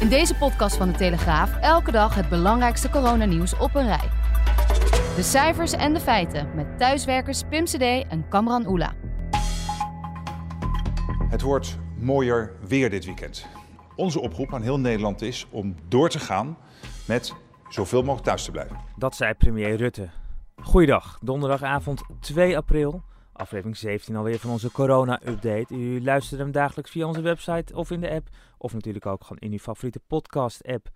In deze podcast van de Telegraaf elke dag het belangrijkste coronanieuws op een rij. De cijfers en de feiten met thuiswerkers Pim CD en Kamran Oela. Het wordt mooier weer dit weekend. Onze oproep aan heel Nederland is om door te gaan met zoveel mogelijk thuis te blijven. Dat zei premier Rutte. Goeiedag, donderdagavond 2 april. Aflevering 17 alweer van onze corona-update. U luistert hem dagelijks via onze website of in de app. Of natuurlijk ook gewoon in uw favoriete podcast-app.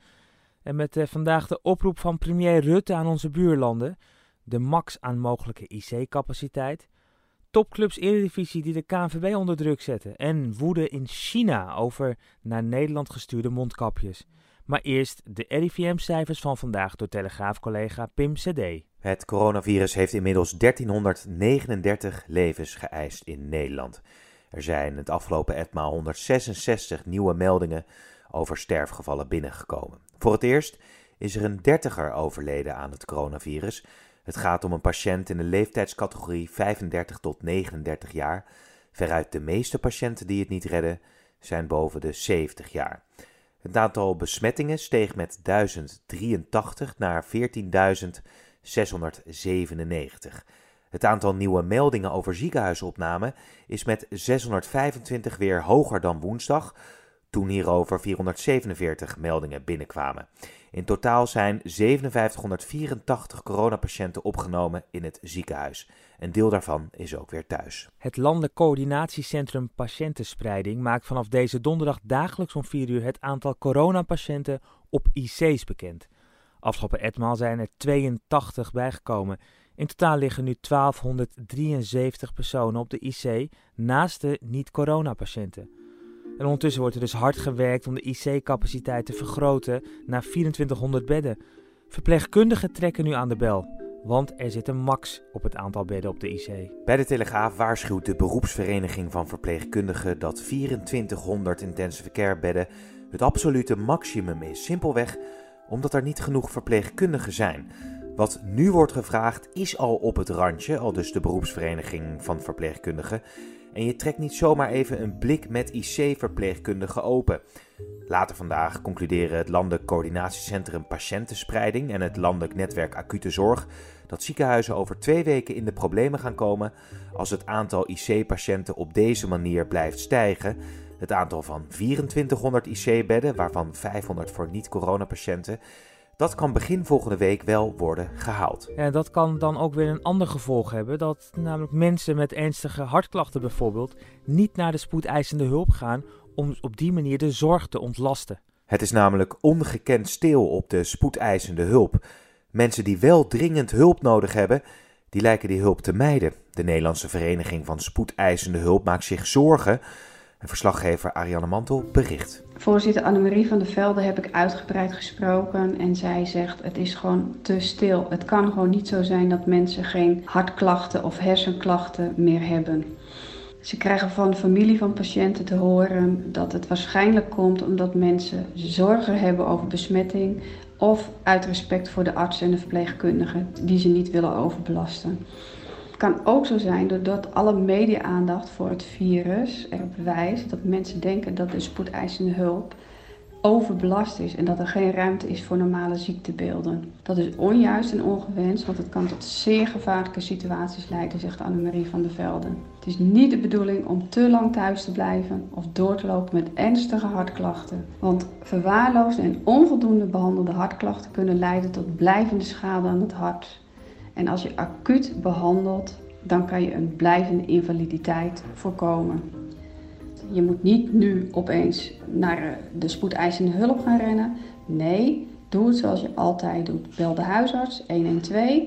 En met eh, vandaag de oproep van premier Rutte aan onze buurlanden. De max aan mogelijke IC-capaciteit. Topclubs Eredivisie die de KNVB onder druk zetten. En woede in China over naar Nederland gestuurde mondkapjes. Maar eerst de RIVM-cijfers van vandaag door Telegraaf-collega Pim CD. Het coronavirus heeft inmiddels 1339 levens geëist in Nederland. Er zijn het afgelopen etmaal 166 nieuwe meldingen over sterfgevallen binnengekomen. Voor het eerst is er een dertiger overleden aan het coronavirus. Het gaat om een patiënt in de leeftijdscategorie 35 tot 39 jaar. Veruit de meeste patiënten die het niet redden zijn boven de 70 jaar. Het aantal besmettingen steeg met 1083 naar 14.697. Het aantal nieuwe meldingen over ziekenhuisopname is met 625 weer hoger dan woensdag, toen hierover 447 meldingen binnenkwamen. In totaal zijn 5784 coronapatiënten opgenomen in het ziekenhuis. Een deel daarvan is ook weer thuis. Het Landelijk Coördinatiecentrum Patiëntenspreiding maakt vanaf deze donderdag dagelijks om 4 uur het aantal coronapatiënten op IC's bekend. Afgelopen etmaal zijn er 82 bijgekomen. In totaal liggen nu 1273 personen op de IC naast de niet-coronapatiënten. En ondertussen wordt er dus hard gewerkt om de IC-capaciteit te vergroten naar 2400 bedden. Verpleegkundigen trekken nu aan de bel, want er zit een max op het aantal bedden op de IC. Bij de Telegraaf waarschuwt de beroepsvereniging van verpleegkundigen dat 2400 intensive care bedden het absolute maximum is. Simpelweg omdat er niet genoeg verpleegkundigen zijn. Wat nu wordt gevraagd is al op het randje, al dus de beroepsvereniging van verpleegkundigen. En je trekt niet zomaar even een blik met IC-verpleegkundigen open. Later vandaag concluderen het Landelijk Coördinatiecentrum Patiëntenspreiding en het Landelijk Netwerk Acute Zorg dat ziekenhuizen over twee weken in de problemen gaan komen als het aantal IC-patiënten op deze manier blijft stijgen. Het aantal van 2400 IC-bedden, waarvan 500 voor niet-coronapatiënten, dat kan begin volgende week wel worden gehaald. En dat kan dan ook weer een ander gevolg hebben. Dat namelijk mensen met ernstige hartklachten bijvoorbeeld niet naar de spoedeisende hulp gaan om op die manier de zorg te ontlasten. Het is namelijk ongekend stil op de spoedeisende hulp. Mensen die wel dringend hulp nodig hebben, die lijken die hulp te mijden. De Nederlandse Vereniging van Spoedeisende Hulp maakt zich zorgen verslaggever Ariane Mantel bericht. Voorzitter Annemarie van der Velde heb ik uitgebreid gesproken en zij zegt het is gewoon te stil. Het kan gewoon niet zo zijn dat mensen geen hartklachten of hersenklachten meer hebben. Ze krijgen van de familie van patiënten te horen dat het waarschijnlijk komt omdat mensen zorgen hebben over besmetting of uit respect voor de arts en de verpleegkundigen die ze niet willen overbelasten kan ook zo zijn doordat alle media-aandacht voor het virus erop wijst dat mensen denken dat de spoedeisende hulp overbelast is en dat er geen ruimte is voor normale ziektebeelden. Dat is onjuist en ongewenst, want het kan tot zeer gevaarlijke situaties leiden, zegt Annemarie van der Velden. Het is niet de bedoeling om te lang thuis te blijven of door te lopen met ernstige hartklachten. Want verwaarloosde en onvoldoende behandelde hartklachten kunnen leiden tot blijvende schade aan het hart. En als je acuut behandelt, dan kan je een blijvende invaliditeit voorkomen. Je moet niet nu opeens naar de spoedeisende hulp gaan rennen. Nee, doe het zoals je altijd doet. Bel de huisarts 112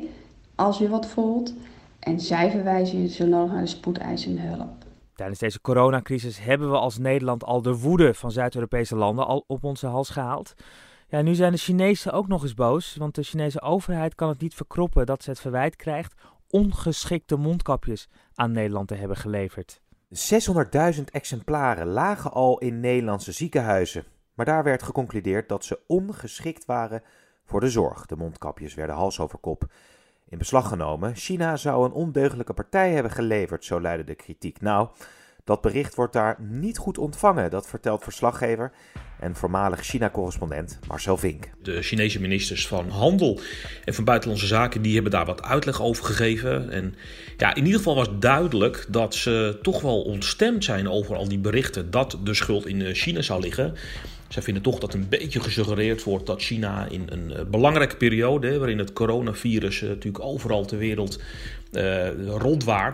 als je wat voelt. En zij verwijzen je zo nodig naar de spoedeisende hulp. Tijdens deze coronacrisis hebben we als Nederland al de woede van Zuid-Europese landen al op onze hals gehaald. Ja, nu zijn de Chinezen ook nog eens boos, want de Chinese overheid kan het niet verkroppen dat ze het verwijt krijgt ongeschikte mondkapjes aan Nederland te hebben geleverd. 600.000 exemplaren lagen al in Nederlandse ziekenhuizen, maar daar werd geconcludeerd dat ze ongeschikt waren voor de zorg. De mondkapjes werden hals over kop in beslag genomen. China zou een ondeugelijke partij hebben geleverd, zo luidde de kritiek. Nou, dat bericht wordt daar niet goed ontvangen, dat vertelt verslaggever en voormalig China-correspondent Marcel Vink. De Chinese ministers van Handel en van Buitenlandse Zaken die hebben daar wat uitleg over gegeven. En ja, in ieder geval was duidelijk dat ze toch wel ontstemd zijn over al die berichten dat de schuld in eh, China zou liggen. Zij vinden toch dat een beetje gesuggereerd wordt dat China in een eh, belangrijke periode, waarin het coronavirus uh, natuurlijk overal ter wereld uh,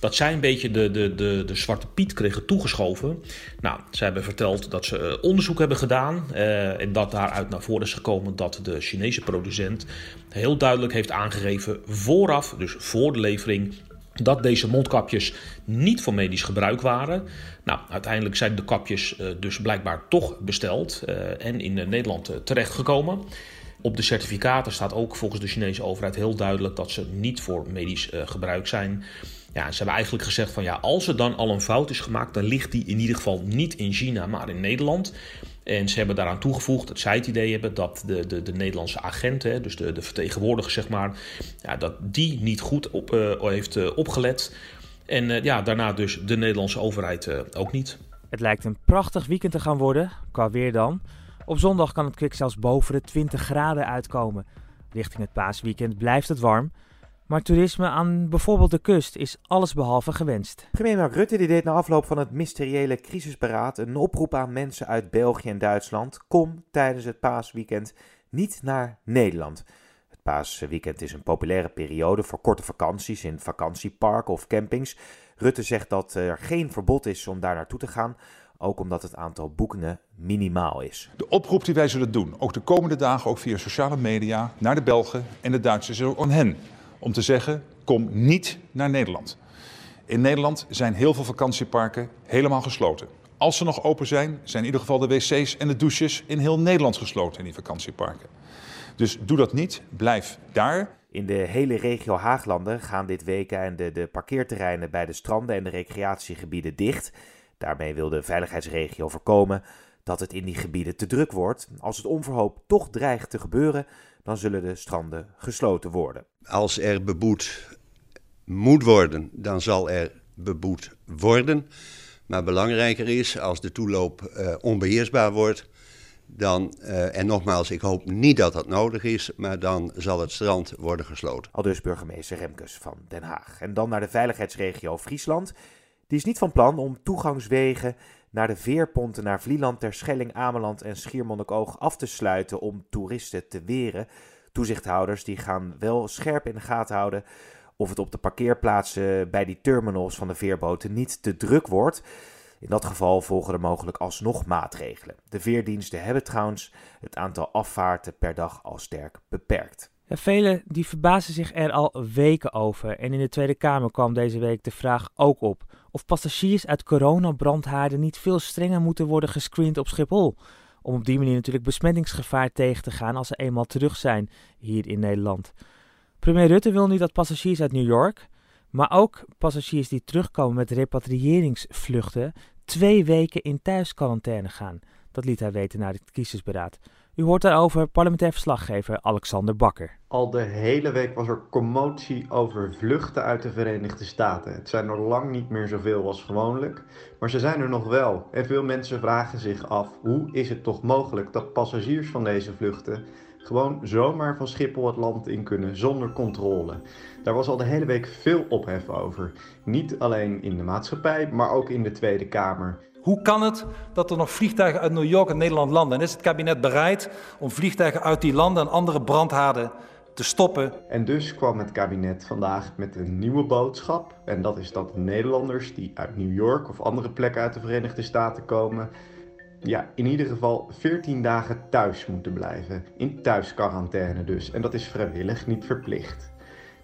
dat zij een beetje de, de, de, de zwarte piet kregen toegeschoven. Nou, zij hebben verteld dat ze onderzoek hebben gedaan en dat daaruit naar voren is gekomen dat de Chinese producent heel duidelijk heeft aangegeven vooraf, dus voor de levering, dat deze mondkapjes niet voor medisch gebruik waren. Nou, uiteindelijk zijn de kapjes dus blijkbaar toch besteld en in Nederland terechtgekomen. Op de certificaten staat ook volgens de Chinese overheid heel duidelijk dat ze niet voor medisch gebruik zijn. Ja, ze hebben eigenlijk gezegd van ja, als er dan al een fout is gemaakt, dan ligt die in ieder geval niet in China, maar in Nederland. En ze hebben daaraan toegevoegd dat zij het idee hebben dat de, de, de Nederlandse agenten, dus de, de vertegenwoordiger zeg maar, ja, dat die niet goed op, uh, heeft uh, opgelet. En uh, ja, daarna dus de Nederlandse overheid ook niet. Het lijkt een prachtig weekend te gaan worden, qua weer dan. Op zondag kan het kwik zelfs boven de 20 graden uitkomen. Richting het paasweekend blijft het warm. Maar toerisme aan bijvoorbeeld de kust is allesbehalve gewenst. Premier Mark Rutte die deed na afloop van het mysteriële crisisberaad een oproep aan mensen uit België en Duitsland. Kom tijdens het paasweekend niet naar Nederland. Het paasweekend is een populaire periode voor korte vakanties in vakantieparken of campings. Rutte zegt dat er geen verbod is om daar naartoe te gaan, ook omdat het aantal boekingen minimaal is. De oproep die wij zullen doen, ook de komende dagen, ook via sociale media, naar de Belgen en de Duitsers, is ook aan hen om te zeggen: kom niet naar Nederland. In Nederland zijn heel veel vakantieparken helemaal gesloten. Als ze nog open zijn, zijn in ieder geval de wc's en de douches in heel Nederland gesloten in die vakantieparken. Dus doe dat niet, blijf daar. In de hele regio Haaglanden gaan dit weekend de, de parkeerterreinen bij de stranden en de recreatiegebieden dicht. Daarmee wil de veiligheidsregio voorkomen dat het in die gebieden te druk wordt. Als het onverhoopt toch dreigt te gebeuren, dan zullen de stranden gesloten worden. Als er beboet moet worden, dan zal er beboet worden. Maar belangrijker is, als de toeloop uh, onbeheersbaar wordt, dan, uh, en nogmaals, ik hoop niet dat dat nodig is, maar dan zal het strand worden gesloten. Al dus burgemeester Remkes van Den Haag. En dan naar de veiligheidsregio Friesland. Die is niet van plan om toegangswegen naar de veerponten naar Vlieland, Terschelling, Ameland en Schiermonnikoog af te sluiten om toeristen te weren. Toezichthouders die gaan wel scherp in de gaten houden of het op de parkeerplaatsen bij die terminals van de veerboten niet te druk wordt. In dat geval volgen er mogelijk alsnog maatregelen. De veerdiensten hebben trouwens het aantal afvaarten per dag al sterk beperkt. Velen die verbazen zich er al weken over. En in de Tweede Kamer kwam deze week de vraag ook op of passagiers uit coronabrandhaarden niet veel strenger moeten worden gescreend op Schiphol. Om op die manier natuurlijk besmettingsgevaar tegen te gaan als ze eenmaal terug zijn hier in Nederland. Premier Rutte wil nu dat passagiers uit New York, maar ook passagiers die terugkomen met repatriëringsvluchten, twee weken in thuisquarantaine gaan. Dat liet hij weten na het kiesjesberaad. U hoort daarover parlementair verslaggever Alexander Bakker. Al de hele week was er commotie over vluchten uit de Verenigde Staten. Het zijn er lang niet meer zoveel als gewoonlijk, maar ze zijn er nog wel. En veel mensen vragen zich af: hoe is het toch mogelijk dat passagiers van deze vluchten gewoon zomaar van Schiphol het land in kunnen zonder controle? Daar was al de hele week veel ophef over. Niet alleen in de maatschappij, maar ook in de Tweede Kamer. Hoe kan het dat er nog vliegtuigen uit New York en Nederland landen? En is het kabinet bereid om vliegtuigen uit die landen en andere brandhaarden te stoppen? En dus kwam het kabinet vandaag met een nieuwe boodschap. En dat is dat Nederlanders die uit New York of andere plekken uit de Verenigde Staten komen, ja, in ieder geval 14 dagen thuis moeten blijven. In thuisquarantaine dus. En dat is vrijwillig, niet verplicht.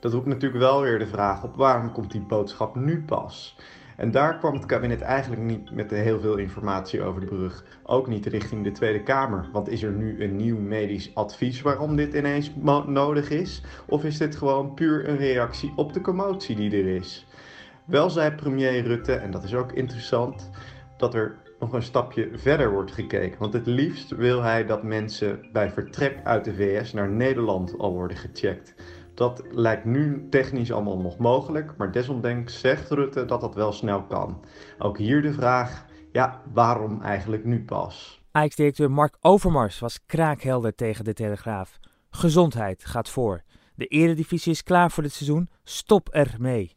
Dat roept natuurlijk wel weer de vraag op waarom komt die boodschap nu pas? En daar kwam het kabinet eigenlijk niet met heel veel informatie over de brug. Ook niet richting de Tweede Kamer. Want is er nu een nieuw medisch advies waarom dit ineens nodig is? Of is dit gewoon puur een reactie op de commotie die er is? Wel zei premier Rutte, en dat is ook interessant, dat er nog een stapje verder wordt gekeken. Want het liefst wil hij dat mensen bij vertrek uit de VS naar Nederland al worden gecheckt. Dat lijkt nu technisch allemaal nog mogelijk, maar desondanks zegt Rutte dat dat wel snel kan. Ook hier de vraag, ja, waarom eigenlijk nu pas? Ajax-directeur Mark Overmars was kraakhelder tegen de Telegraaf. Gezondheid gaat voor. De eredivisie is klaar voor dit seizoen, stop ermee.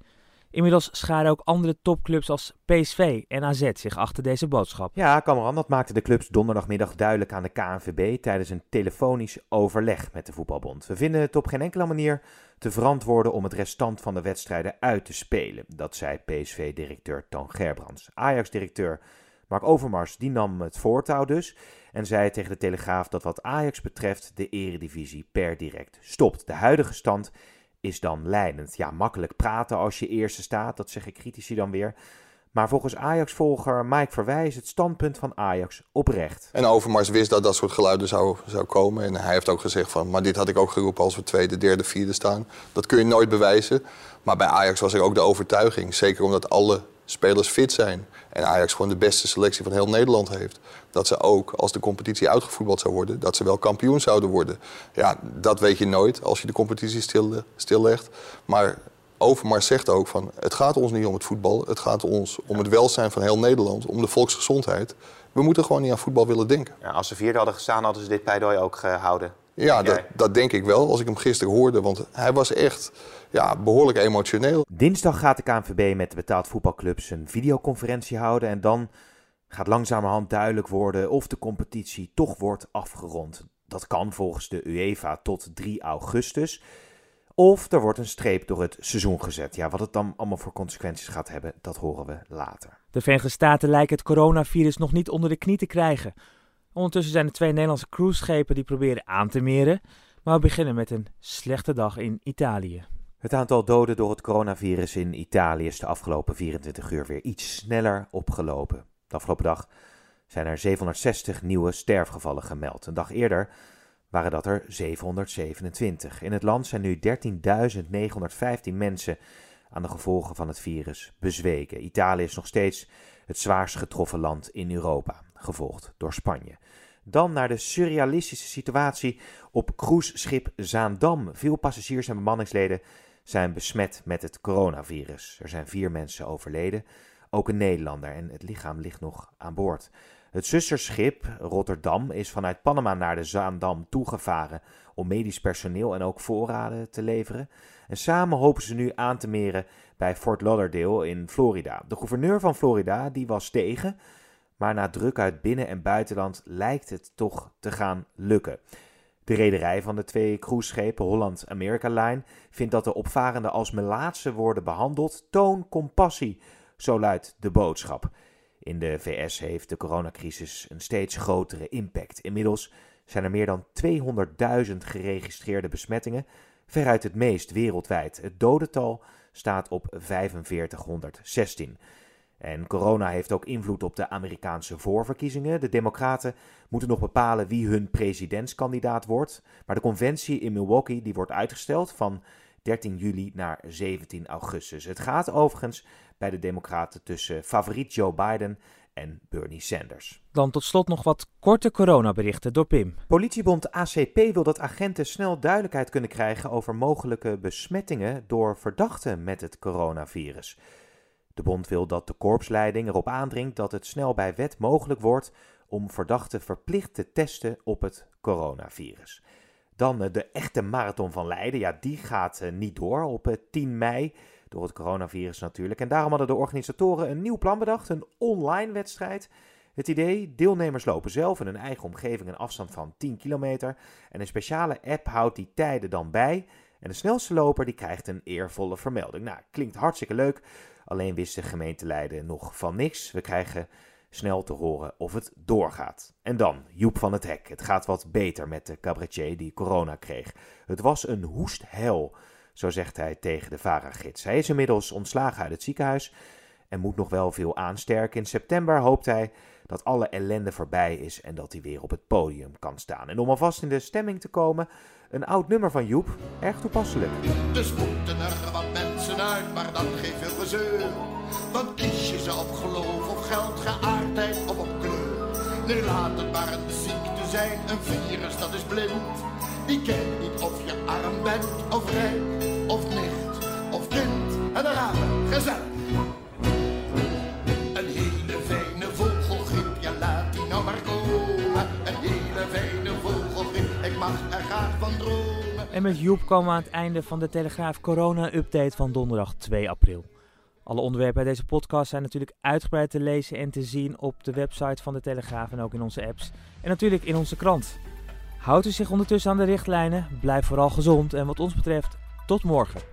Inmiddels scharen ook andere topclubs als PSV en AZ zich achter deze boodschap. Ja, Cameron, dat maakte de clubs donderdagmiddag duidelijk aan de KNVB tijdens een telefonisch overleg met de voetbalbond. We vinden het op geen enkele manier te verantwoorden om het restant van de wedstrijden uit te spelen. Dat zei PSV-directeur Toon Gerbrands. Ajax-directeur Mark Overmars die nam het voortouw dus en zei tegen de Telegraaf dat wat Ajax betreft de eredivisie per direct stopt. De huidige stand is dan leidend. Ja, makkelijk praten als je eerste staat, dat zeggen critici dan weer. Maar volgens Ajax-volger Mike Verwij is het standpunt van Ajax oprecht. En Overmars wist dat dat soort geluiden zou, zou komen. En hij heeft ook gezegd van, maar dit had ik ook geroepen als we tweede, derde, vierde staan. Dat kun je nooit bewijzen. Maar bij Ajax was er ook de overtuiging, zeker omdat alle spelers fit zijn. En Ajax gewoon de beste selectie van heel Nederland heeft. Dat ze ook, als de competitie uitgevoetbald zou worden, dat ze wel kampioen zouden worden. Ja, dat weet je nooit als je de competitie stil, stillegt. Maar Overmars zegt ook van, het gaat ons niet om het voetbal. Het gaat ons om het welzijn van heel Nederland, om de volksgezondheid. We moeten gewoon niet aan voetbal willen denken. Ja, als ze vierde hadden gestaan, hadden ze dit pleidooi ook gehouden. Ja, dat, dat, denk ik wel, als ik hem gisteren hoorde. Want hij was echt ja, behoorlijk emotioneel. Dinsdag gaat de KNVB met de betaald voetbalclubs een videoconferentie houden. En dan gaat langzamerhand duidelijk worden of de competitie toch wordt afgerond. Dat kan volgens de UEFA tot 3 augustus. Of er wordt een streep door het seizoen gezet. Ja, wat het dan allemaal voor consequenties gaat hebben, dat horen we later. De Verenigde Staten lijken het coronavirus nog niet onder de knie te krijgen. Ondertussen zijn er twee Nederlandse cruiseschepen die proberen aan te meren. Maar we beginnen met een slechte dag in Italië. Het aantal doden door het coronavirus in Italië is de afgelopen 24 uur weer iets sneller opgelopen. De afgelopen dag zijn er 760 nieuwe sterfgevallen gemeld. Een dag eerder waren dat er 727. In het land zijn nu 13.915 mensen aan de gevolgen van het virus bezweken. Italië is nog steeds het zwaarst getroffen land in Europa, gevolgd door Spanje. Dan naar de surrealistische situatie op cruiseschip Zaandam. Veel passagiers en bemanningsleden zijn besmet met het coronavirus. Er zijn vier mensen overleden, ook een Nederlander, en het lichaam ligt nog aan boord. Het zusterschip Rotterdam is vanuit Panama naar de Zaandam toegevaren om medisch personeel en ook voorraden te leveren. En samen hopen ze nu aan te meren bij Fort Lauderdale in Florida. De gouverneur van Florida die was tegen, maar na druk uit binnen- en buitenland lijkt het toch te gaan lukken. De rederij van de twee cruiseschepen, Holland America Line, vindt dat de opvarenden als melaatse worden behandeld. Toon compassie, zo luidt de boodschap. In de VS heeft de coronacrisis een steeds grotere impact. Inmiddels zijn er meer dan 200.000 geregistreerde besmettingen, veruit het meest wereldwijd. Het dodental staat op 4516. En corona heeft ook invloed op de Amerikaanse voorverkiezingen. De Democraten moeten nog bepalen wie hun presidentskandidaat wordt. Maar de conventie in Milwaukee die wordt uitgesteld van 13 juli naar 17 augustus. Het gaat overigens bij de Democraten tussen favoriet Joe Biden en Bernie Sanders. Dan tot slot nog wat korte coronaberichten door Pim. Politiebond ACP wil dat agenten snel duidelijkheid kunnen krijgen over mogelijke besmettingen door verdachten met het coronavirus. De bond wil dat de korpsleiding erop aandringt dat het snel bij wet mogelijk wordt om verdachten verplicht te testen op het coronavirus. Dan eh, de echte marathon van Leiden. Ja, die gaat eh, niet door op 10 eh, mei. Door het coronavirus natuurlijk. En daarom hadden de organisatoren een nieuw plan bedacht. Een online wedstrijd. Het idee, deelnemers lopen zelf in hun eigen omgeving een afstand van 10 kilometer. En een speciale app houdt die tijden dan bij. En de snelste loper die krijgt een eervolle vermelding. Nou, klinkt hartstikke leuk. Alleen wist de nog van niks. We krijgen snel te horen of het doorgaat. En dan Joep van het Hek. Het gaat wat beter met de cabaretier die corona kreeg. Het was een hoesthel, zo zegt hij tegen de VARA-gids. Hij is inmiddels ontslagen uit het ziekenhuis en moet nog wel veel aansterken. In september hoopt hij dat alle ellende voorbij is en dat hij weer op het podium kan staan. En om alvast in de stemming te komen, een oud nummer van Joep, erg toepasselijk. Dus maar dan geen veel gezeur. Want kies je ze op geloof of geld, geaardheid of op kleur. Nu laat het maar een ziekte zijn, een virus dat is blind. Die kent niet of je arm bent, of rijk, of nicht, of kind. En dan gaan gezellig. En met Joep komen we aan het einde van de Telegraaf Corona-update van donderdag 2 april. Alle onderwerpen bij deze podcast zijn natuurlijk uitgebreid te lezen en te zien op de website van de Telegraaf en ook in onze apps. En natuurlijk in onze krant. Houdt u zich ondertussen aan de richtlijnen, blijf vooral gezond en wat ons betreft, tot morgen.